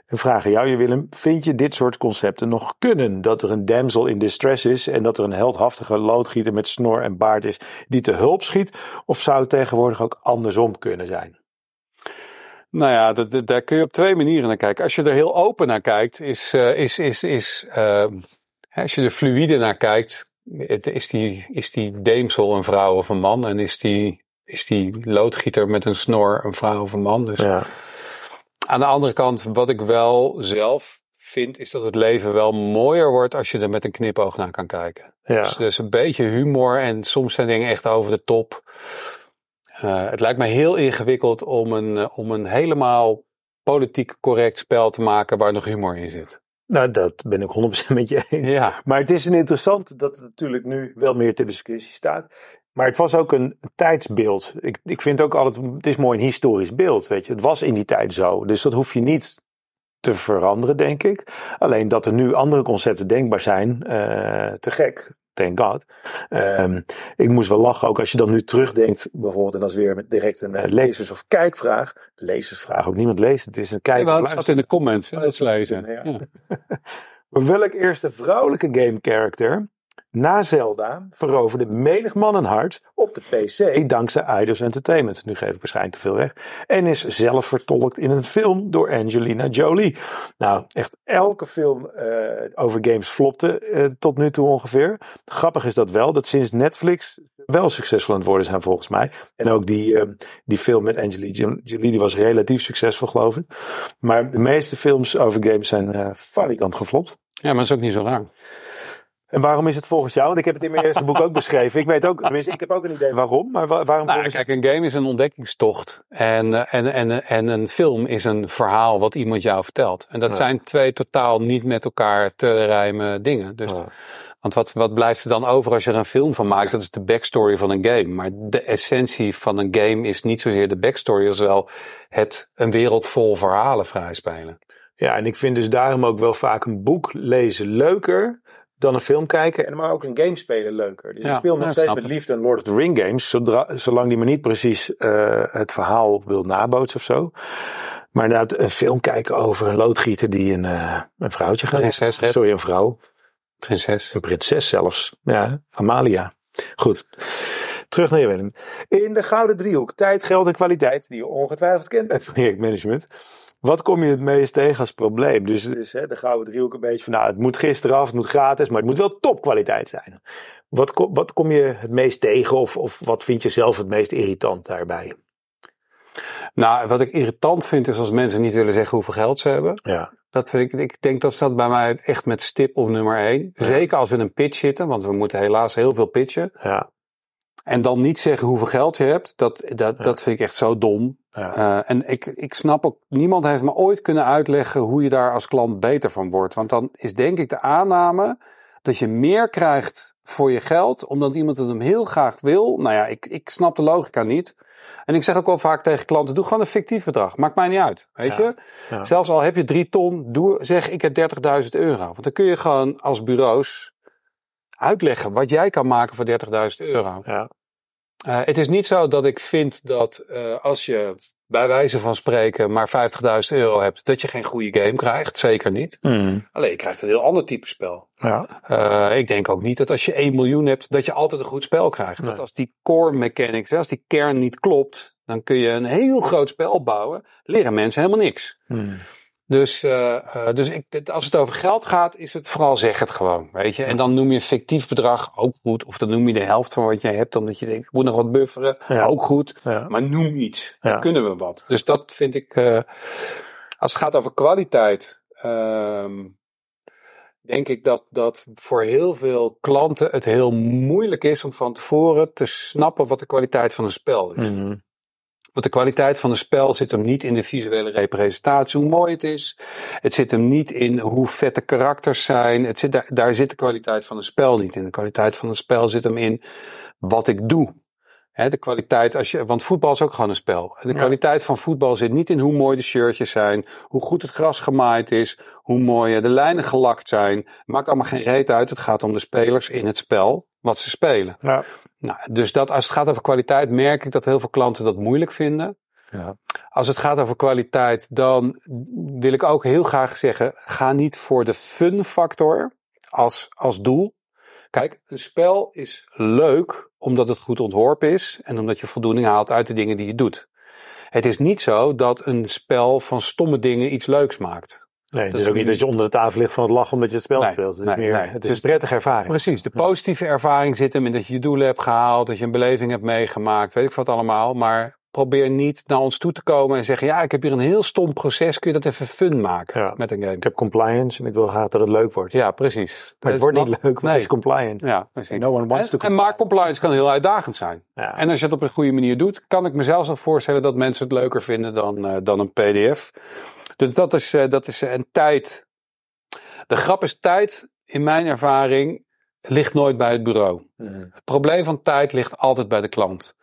Een vraag aan jou, je Willem. Vind je dit soort concepten nog kunnen? Dat er een damsel in distress is en dat er een heldhaftige loodgieter met snor en baard is die te hulp schiet? Of zou het tegenwoordig ook andersom kunnen zijn? Nou ja, dat, dat- daar kun je op twee manieren naar kijken. Als je er heel open naar kijkt, is, eh, is, is, is eh, hè, als je er fluïde naar kijkt, is die, is die deemsel een vrouw of een man? En is die, is die loodgieter met een snor een vrouw of een man? Dus Ja, aan de andere kant, wat ik wel zelf vind, is dat het leven wel mooier wordt als je er met een knipoog naar kan kijken. ja, Dus, dus een beetje humor en soms zijn dingen echt over de top. Eh, het lijkt me heel ingewikkeld om een, eh, om een helemaal politiek correct spel te maken waar nog humor in zit. nou dat ben ik 100% met je eens. Ja, Maar het is een interessant dat het natuurlijk nu wel meer ter discussie staat. Maar het was ook een tijdsbeeld. Ik, ik vind ook altijd, het is mooi een historisch beeld, weet je. Het was in die tijd zo. Dus dat hoef je niet te veranderen, denk ik. Alleen dat er nu andere concepten denkbaar zijn, uh, te gek. Thank God. Um, ik moest wel lachen, ook als je dan nu terugdenkt, bijvoorbeeld, en dat is weer met direct een uh, lezers- of kijkvraag. Lezersvraag, ook niemand leest, het is een kijk. Ja, het staat in de comments, dat is lezen. Ja. Ja. Welk eerste vrouwelijke game character na Zelda veroverde menig hart op de PC dankzij Eidos Entertainment. Nu geef ik waarschijnlijk te veel weg. En is zelf vertolkt in een film door Angelina Jolie. Nou, echt elke film uh, over games flopte uh, tot nu toe ongeveer. Grappig is dat wel, dat sinds Netflix wel succesvol aan het worden zijn volgens mij. En ook die, uh, die film met Angelina Jolie, was relatief succesvol geloof ik. Maar de meeste films over games zijn uh, falikant geflopt. Ja, maar dat is ook niet zo raar. En waarom is het volgens jou? Want ik heb het in mijn eerste boek ook beschreven. Ik weet ook, tenminste, ik heb ook een idee waarom. Maar waarom? Nou, kijk, een game is een ontdekkingstocht. En, en, en, en een film is een verhaal wat iemand jou vertelt. En dat ja. zijn twee totaal niet met elkaar te rijmen dingen. Dus, ja. Want wat, wat blijft er dan over als je er een film van maakt? Dat is de backstory van een game. Maar de essentie van een game is niet zozeer de backstory, als wel het een wereld vol verhalen vrijspelen. Ja, en ik vind dus daarom ook wel vaak een boek lezen leuker dan een film kijken en maar ook een game spelen leuker. Dus ja, ik speel nog ja, steeds met liefde een Lord of the Ring games, zodra, zolang die me niet precies uh, het verhaal wil nabootsen of zo. Maar inderdaad, een film kijken over een loodgieter die een, uh, een vrouwtje gaat. Prinses Sorry, een vrouw. Prinses. Een prinses zelfs. Ja, Amalia. Goed. Terug naar je Willem. In de gouden driehoek, tijd, geld en kwaliteit, die je ongetwijfeld kent bij projectmanagement. Wat kom je het meest tegen als probleem? Dus, dus hè, de gouden driehoek een beetje van, nou, het moet gisteren af, het moet gratis, maar het moet wel topkwaliteit zijn. Wat, wat kom je het meest tegen of, of wat vind je zelf het meest irritant daarbij? Nou, wat ik irritant vind is als mensen niet willen zeggen hoeveel geld ze hebben. Ja. Dat vind ik, ik denk dat staat bij mij echt met stip op nummer één. Ja. Zeker als we in een pitch zitten, want we moeten helaas heel veel pitchen. Ja. En dan niet zeggen hoeveel geld je hebt, dat, dat, ja. dat vind ik echt zo dom. Ja. Uh, en ik, ik snap ook, niemand heeft me ooit kunnen uitleggen hoe je daar als klant beter van wordt. Want dan is denk ik de aanname dat je meer krijgt voor je geld, omdat iemand het hem heel graag wil. Nou ja, ik, ik snap de logica niet. En ik zeg ook wel vaak tegen klanten, doe gewoon een fictief bedrag. Maakt mij niet uit, weet Ja. je. Ja. Zelfs al heb je drie ton, doe, zeg ik heb 30.000 euro. Want dan kun je gewoon als bureaus uitleggen wat jij kan maken voor 30.000 euro. Ja. Uh, het is niet zo dat ik vind dat uh, als je bij wijze van spreken maar 50.000 euro hebt, dat je geen goede game krijgt. Zeker niet. Mm. Alleen je krijgt een heel ander type spel. Ja. Uh, ik denk ook niet dat als je 1 miljoen hebt, dat je altijd een goed spel krijgt. Nee. Dat als die core mechanics, als die kern niet klopt, dan kun je een heel groot spel bouwen. Leren mensen helemaal niks. Mm. Dus, uh, uh, dus ik, als het over geld gaat, is het vooral zeg het gewoon, weet je. En dan noem je een fictief bedrag ook goed. Of dan noem je de helft van wat jij hebt, omdat je denkt, ik moet nog wat bufferen. Ja. Ook goed. Ja. Maar noem iets. Ja. Dan kunnen we wat. Dus dat vind ik, uh, als het gaat over kwaliteit, ehm, denk ik dat, dat voor heel veel klanten het heel moeilijk is om van tevoren te snappen wat de kwaliteit van een spel is. Mm. Want de kwaliteit van een spel zit hem niet in de visuele representatie, hoe mooi het is. Het zit hem niet in hoe vet de karakters zijn. Het zit, daar, daar zit de kwaliteit van een spel niet in. De kwaliteit van een spel zit hem in wat ik doe. He, de kwaliteit, als je, want voetbal is ook gewoon een spel. De Ja. kwaliteit van voetbal zit niet in hoe mooi de shirtjes zijn, hoe goed het gras gemaaid is, hoe mooi de lijnen gelakt zijn. Maakt allemaal geen reet uit. Het gaat om de spelers in het spel, wat ze spelen. Ja. Nou, dus dat, als het gaat over kwaliteit, merk ik dat heel veel klanten dat moeilijk vinden. Ja. Als het gaat over kwaliteit, dan wil ik ook heel graag zeggen: ga niet voor de fun factor als, als doel. Kijk, een spel is leuk omdat het goed ontworpen is en omdat je voldoening haalt uit de dingen die je doet. Het is niet zo dat een spel van stomme dingen iets leuks maakt. Nee, het is ook niet dat je onder de tafel ligt van het lachen omdat je het spel Nee, speelt. Het is, nee, meer, nee. het is een prettige ervaring. Precies, de positieve ervaring zit hem in dat je je doelen hebt gehaald, dat je een beleving hebt meegemaakt, weet ik wat allemaal. Maar probeer niet naar ons toe te komen en zeggen: Ja, ik heb hier een heel stom proces, kun je dat even fun maken Ja. met een game? Ik heb compliance en ik wil graag dat het leuk wordt. Ja, precies. maar Dat het wordt niet leuk, want het is compliant. Ja, precies. No one wants en, to en maar compliance kan heel uitdagend zijn. Ja. En als je het op een goede manier doet, kan ik me zelfs nog voorstellen dat mensen het leuker vinden dan, eh, dan een PDF. Dus dat is, eh, dat is eh, een tijd. De grap is tijd, in mijn ervaring, ligt nooit bij het bureau. Het probleem van tijd ligt altijd bij de klant.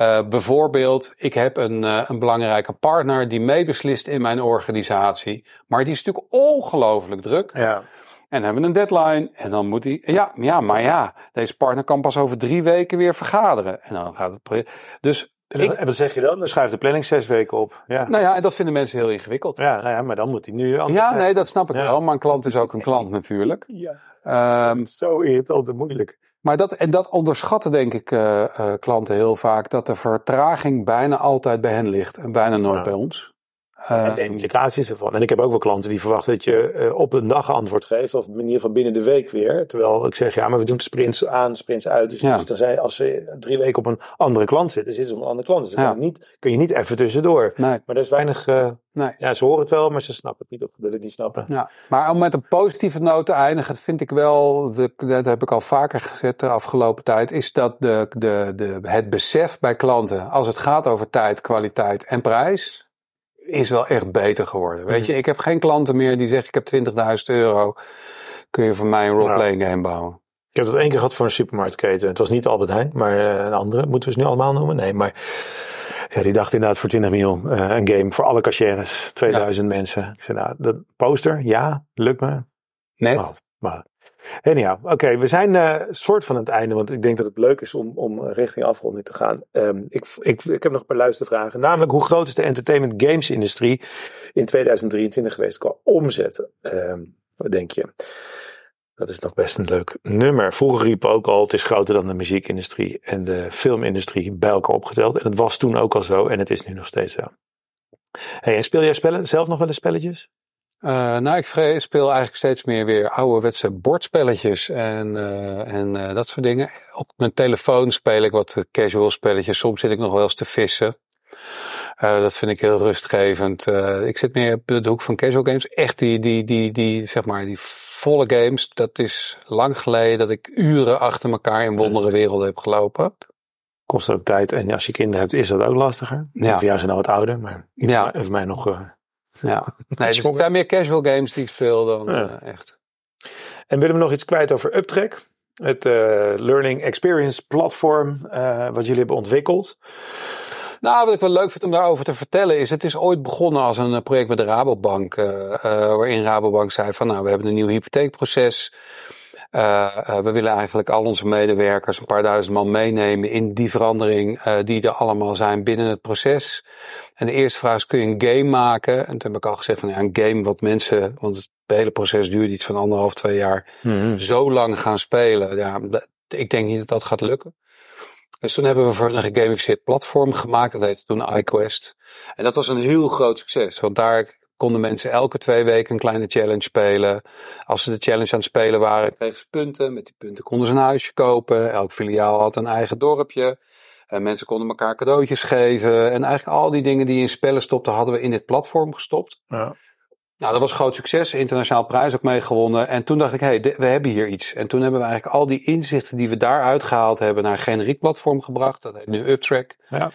Uh, bijvoorbeeld, ik heb een, uh, een belangrijke partner die meebeslist in mijn organisatie. Maar die is natuurlijk ongelooflijk druk. Ja. En hebben een deadline. En dan moet hij. Ja, ja, maar ja, deze partner kan pas over drie weken weer vergaderen. En dan gaat het project. Dus. En, ik, en wat zeg je dan? Dan schuift de planning zes weken op. Ja. Nou ja, en dat vinden mensen heel ingewikkeld. Ja, nou ja maar dan moet hij nu. Ja, nee, dat snap ik ja. wel. Maar een klant is ook een klant natuurlijk. Ja. Um, zo irritant en moeilijk. Maar dat, en dat onderschatten denk ik uh, uh, klanten heel vaak. Dat de vertraging bijna altijd bij hen ligt. En bijna nooit ja. bij ons. En de implicaties ervan. En ik heb ook wel klanten die verwachten dat je uh, op een dag antwoord geeft. Of in manier van binnen de week weer. Terwijl ik zeg, ja, maar we doen sprints aan, sprints uit. Dus, ja. dus dan zijn, als ze drie weken op een andere klant zitten, zitten ze op een andere klant. Dus dan ja. kun, je niet, kun je niet even tussendoor. Nee. Maar er is weinig... Uh, nee. Ja, ze horen het wel, maar ze snappen het niet of willen het niet snappen. Ja. Maar om met een positieve noot te eindigen, vind ik wel, de, dat heb ik al vaker gezet de afgelopen tijd, is dat de, de, de, het besef bij klanten, als het gaat over tijd, kwaliteit en prijs, is wel echt beter geworden. Weet je, ik heb geen klanten meer die zeggen: Ik heb 20.000 euro. Kun je voor mij een roleplaying game bouwen? Ik heb dat één keer gehad voor een supermarktketen. Het was niet Albert Heijn, maar uh, een andere. Moeten we ze nu allemaal noemen? Nee, maar ja, die dacht inderdaad voor 20 miljoen. Uh, een game voor alle cashiers. 2000 ja. mensen. Ik zei, nou, dat poster, ja, lukt me. Nee. Maar, maar Anyhow, oké, we zijn uh, soort van aan het einde, want ik denk dat het leuk is om, om richting afronding te gaan. Um, ik, ik, ik heb nog een paar luistervragen. Namelijk, hoe groot is de entertainment games industrie in 2023 geweest qua omzet? Um, wat denk je? Dat is nog best een leuk nummer. Vroeger riepen ook al, het is groter dan de muziekindustrie en de filmindustrie bij elkaar opgeteld. En dat was toen ook al zo en het is nu nog steeds zo. Hey, en speel jij spellen, zelf nog wel eens spelletjes? Uh, nou, ik speel eigenlijk steeds meer weer ouderwetse bordspelletjes en, uh, en uh, dat soort dingen. Op mijn telefoon speel ik wat casual spelletjes. Soms zit ik nog wel eens te vissen. dat vind ik heel rustgevend. ik zit meer op de hoek van casual games. Echt die, die, die, die, zeg maar, die volle games. Dat is lang geleden dat ik uren achter elkaar in wondere werelden heb gelopen. Kost ook tijd. En als je kinderen hebt, is dat ook lastiger. Ja. Voor jou zijn nou wat ouder, maar ja. voor mij nog... Ja, nee, dus zijn meer casual games die ik speel dan ja. uh, echt. En willen we nog iets kwijt over Uptrack? Het uh, Learning Experience platform uh, wat jullie hebben ontwikkeld. Nou, wat ik wel leuk vind om daarover te vertellen is, het is ooit begonnen als een project bij de Rabobank, waarin Rabobank zei van nou, we hebben een nieuw hypotheekproces. Uh, uh, we willen eigenlijk al onze medewerkers, een paar duizend man, meenemen in die verandering uh, die er allemaal zijn binnen het proces. En de eerste vraag is, kun je een game maken? En toen heb ik al gezegd van ja, een game wat mensen, want het hele proces duurt iets van anderhalf, twee jaar, mm-hmm. zo lang gaan spelen. Ja, ik denk niet dat dat gaat lukken. Dus toen hebben we voor een gegamificeerd platform gemaakt, dat heette toen iQuest. En dat was een heel groot succes, want daar konden mensen elke twee weken een kleine challenge spelen. Als ze de challenge aan het spelen waren, kregen ze punten. Met die punten konden ze een huisje kopen. Elk filiaal had een eigen dorpje. En mensen konden elkaar cadeautjes geven. En eigenlijk al die dingen die in spellen stopten, hadden we in dit platform gestopt. Ja. Nou, dat was groot succes. Internationaal prijs ook mee gewonnen. En toen dacht ik, hé, hey, we hebben hier iets. En toen hebben we eigenlijk al die inzichten die we daaruit gehaald hebben naar een generiek platform gebracht. Dat heet nu UpTrack. Ja.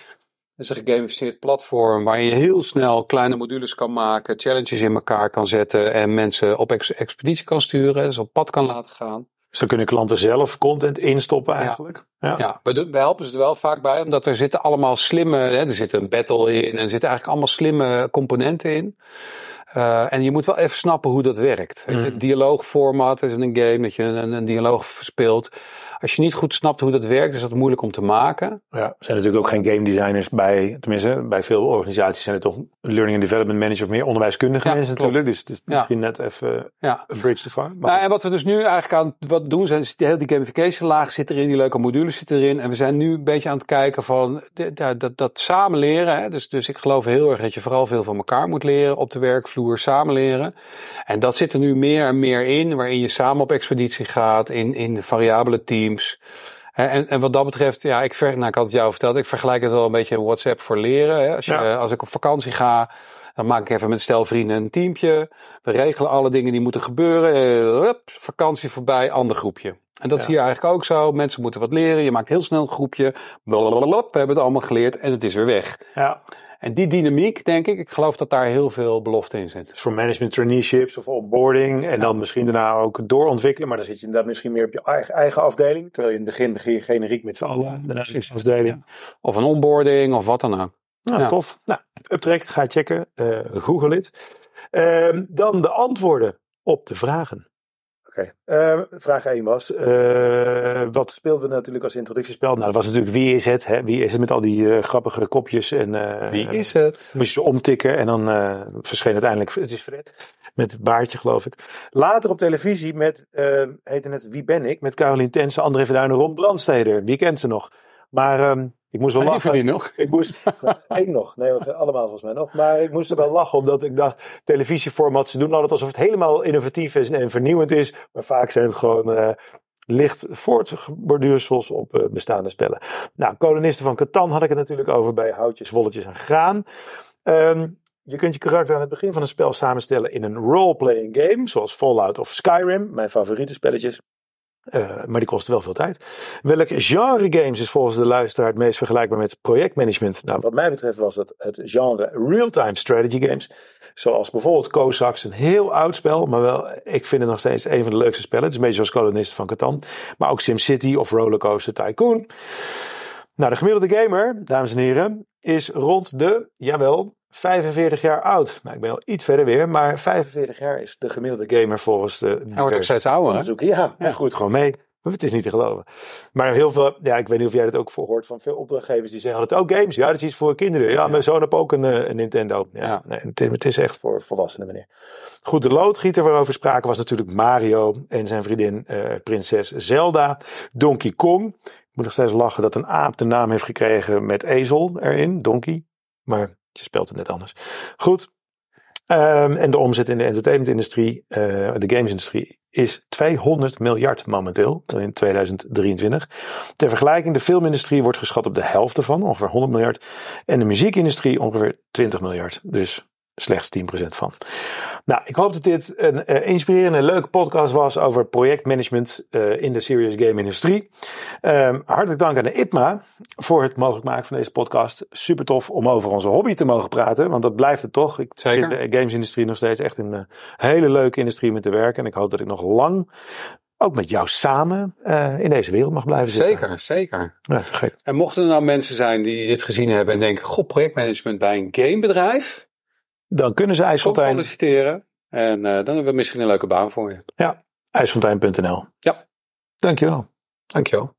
Dat is een gegamificeerd platform waarin je heel snel kleine modules kan maken, challenges in elkaar kan zetten en mensen op ex expeditie kan sturen, dus op pad kan laten gaan. Dus dan kunnen klanten zelf content instoppen eigenlijk. Ja, ja. ja we, helpen ze er wel vaak bij, omdat er zitten allemaal slimme, hè, er zit een battle in en er zitten eigenlijk allemaal slimme componenten in. Uh, en je moet wel even snappen hoe dat werkt. Mm. Het dialoogformat is een game dat je een, een dialoog speelt. Als je niet goed snapt hoe dat werkt, is dat moeilijk om te maken. Ja, er zijn natuurlijk ook geen game designers bij, tenminste, bij veel organisaties zijn er toch learning and development manager of meer onderwijskundige ja, mensen natuurlijk. Dus, dus ja. je net even ja. een bridge te far. Nou, en wat we dus nu eigenlijk aan wat doen zijn, die hele die gamification laag zit erin, die leuke modules zitten erin. En we zijn nu een beetje aan het kijken van dat, dat, dat samen leren. Hè? Dus, dus ik geloof heel erg dat je vooral veel van elkaar moet leren op de werkvloer, samen leren. En dat zit er nu meer en meer in, waarin je samen op expeditie gaat, in, in de variabele teams. En, en wat dat betreft, ja, ik, ver, nou, ik had het jou verteld, ik vergelijk het wel een beetje WhatsApp voor leren. Hè. Als, je, Ja. als ik op vakantie ga, dan maak ik even met stel vrienden een teampje. We regelen alle dingen die moeten gebeuren. Eh, hup, vakantie voorbij, ander groepje. En dat is hier eigenlijk ook zo. Mensen moeten wat leren. Je maakt heel snel een groepje. Blablabla, we hebben het allemaal geleerd en het is weer weg. Ja. En die dynamiek, denk ik, ik geloof dat daar heel veel belofte in zit. Dus voor management traineeships of onboarding. En dan misschien daarna ook doorontwikkelen. Maar dan zit je inderdaad misschien meer op je eigen, eigen afdeling. Terwijl je in het begin begin je generiek met z'n allen. Daarna is de afdeling. Of een onboarding of wat dan ook. Nou, Ja. tof. Nou, Uptrack, ga checken. eh, Google it. Ehm, dan de antwoorden op de vragen. Oké, ehm, vraag 1 was, eh, wat speelden we natuurlijk als introductiespel? Nou, dat was natuurlijk wie is het? Hè? Wie is het met al die eh, grappige kopjes en... eh, Wie is het? Moest je ze omtikken en dan verscheen uiteindelijk, het is Fred, met het baardje geloof ik. Later op televisie met, eh heette het Wie ben ik? Met Caroline Tense, André Verduin en Ron Brandsteder. Wie kent ze nog? Maar ehm, ik moest wel Die lachen. verdien nog. Ik moest, één nog, nee allemaal volgens mij nog. Maar ik moest er wel lachen omdat ik dacht, televisieformat, ze doen altijd alsof het helemaal innovatief is en vernieuwend is. Maar vaak zijn het gewoon eh, licht voortborduursels op eh, bestaande spellen. Nou, kolonisten van Catan had ik het natuurlijk over bij houtjes, wolletjes en graan. Ehm, je kunt je karakter aan het begin van een spel samenstellen in een role-playing game, zoals Fallout of Skyrim, mijn favoriete spelletjes. Eh, maar die kosten wel veel tijd. Welk genre games is volgens de luisteraar het meest vergelijkbaar met projectmanagement? Nou, wat mij betreft was dat het genre real-time strategy games. Zoals bijvoorbeeld Cossacks, een heel oud spel, maar wel, ik vind het nog steeds een van de leukste spellen. Het is een beetje zoals Kolonisten van Catan. Maar ook SimCity of Rollercoaster Tycoon. Nou, de gemiddelde gamer, dames en heren, is rond de, jawel, 45 jaar oud. Nou, ik ben al iets verder weer, maar 45 jaar is de gemiddelde gamer volgens de Hij wordt ook steeds ouder, hè? Ja, ja. goed, gewoon mee. Maar Het is niet te geloven. Maar heel veel, ja, ik weet niet of jij dat ook voor hoort van veel opdrachtgevers die zeggen: het ook games? Ja, dat is iets voor kinderen. Ja, mijn zoon heeft ook een, eh, een Nintendo. Ja, Ja. Nee, het, is- het is echt voor volwassenen, meneer. Goed, de loodgieter waarover spraken was natuurlijk Mario en zijn vriendin eh, prinses Zelda. Donkey Kong. Ik moet nog steeds lachen dat een aap de naam heeft gekregen met ezel erin, Donkey. Maar je speelt het net anders. Goed. Ehm, en de omzet in de entertainmentindustrie, eh de gamesindustrie, is 200 miljard momenteel in 2023. Ter vergelijking, de filmindustrie wordt geschat op de helft ervan, ongeveer 100 miljard. En de muziekindustrie ongeveer 20 miljard. Dus slechts 10% van. Nou, ik hoop dat dit een eh, inspirerende en leuke podcast was over projectmanagement eh, in de serious game industrie. Ehm, hartelijk dank aan de IPMA voor het mogelijk maken van deze podcast. Super tof om over onze hobby te mogen praten, want dat blijft het toch. Ik Zeker. vind de gamesindustrie nog steeds echt een eh, hele leuke industrie om te werken. En ik hoop dat ik nog lang, ook met jou samen, in deze wereld mag blijven zitten. Zeker, zeker. Ja. En mochten er nou mensen zijn die dit gezien hebben en denken, goh, projectmanagement bij een gamebedrijf, Dan kunnen ze kom IJsfontein, solliciteren. En eh, dan hebben we misschien een leuke baan voor je. ijsfontein.nl. Ja. Dankjewel. Dankjewel.